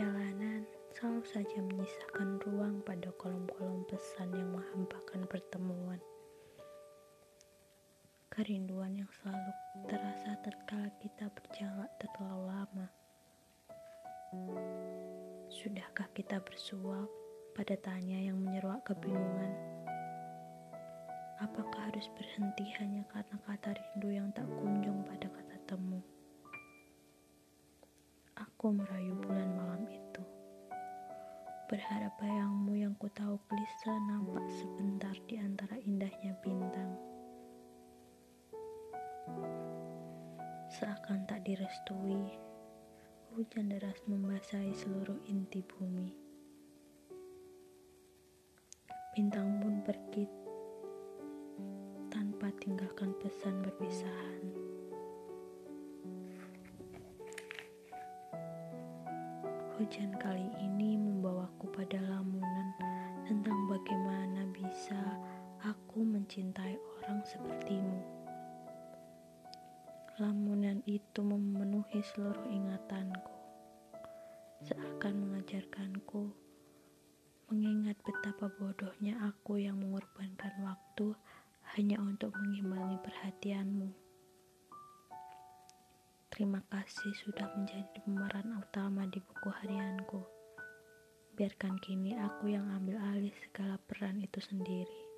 Perjalanan selalu saja menyisakan ruang pada kolom-kolom pesan yang menghampakan pertemuan. Kerinduan yang selalu terasa tatkala kita berjalan terlalu lama. Sudahkah kita bersuap pada tanya yang menyeruak kebingungan? Apakah harus berhenti hanya karena kata rindu yang tak kunjung pada kata temu? Aku merayu bulan malam. Berharap bayangmu yang ku tahu gelisah nampak sebentar di antara indahnya bintang. Seakan tak direstui, hujan deras membasahi seluruh inti bumi. Bintang pun pergi tanpa tinggalkan pesan berpisahan. Hujan kali ini membawaku pada lamunan tentang bagaimana bisa aku mencintai orang sepertimu. Lamunan itu memenuhi seluruh ingatanku, seakan mengajarkanku mengingat betapa bodohnya aku yang mengorbankan waktu hanya untuk mengimbangi perhatianmu. Terima kasih sudah menjadi pemeran utama di buku harianku. Biarkan kini aku yang ambil alih segala peran itu sendiri.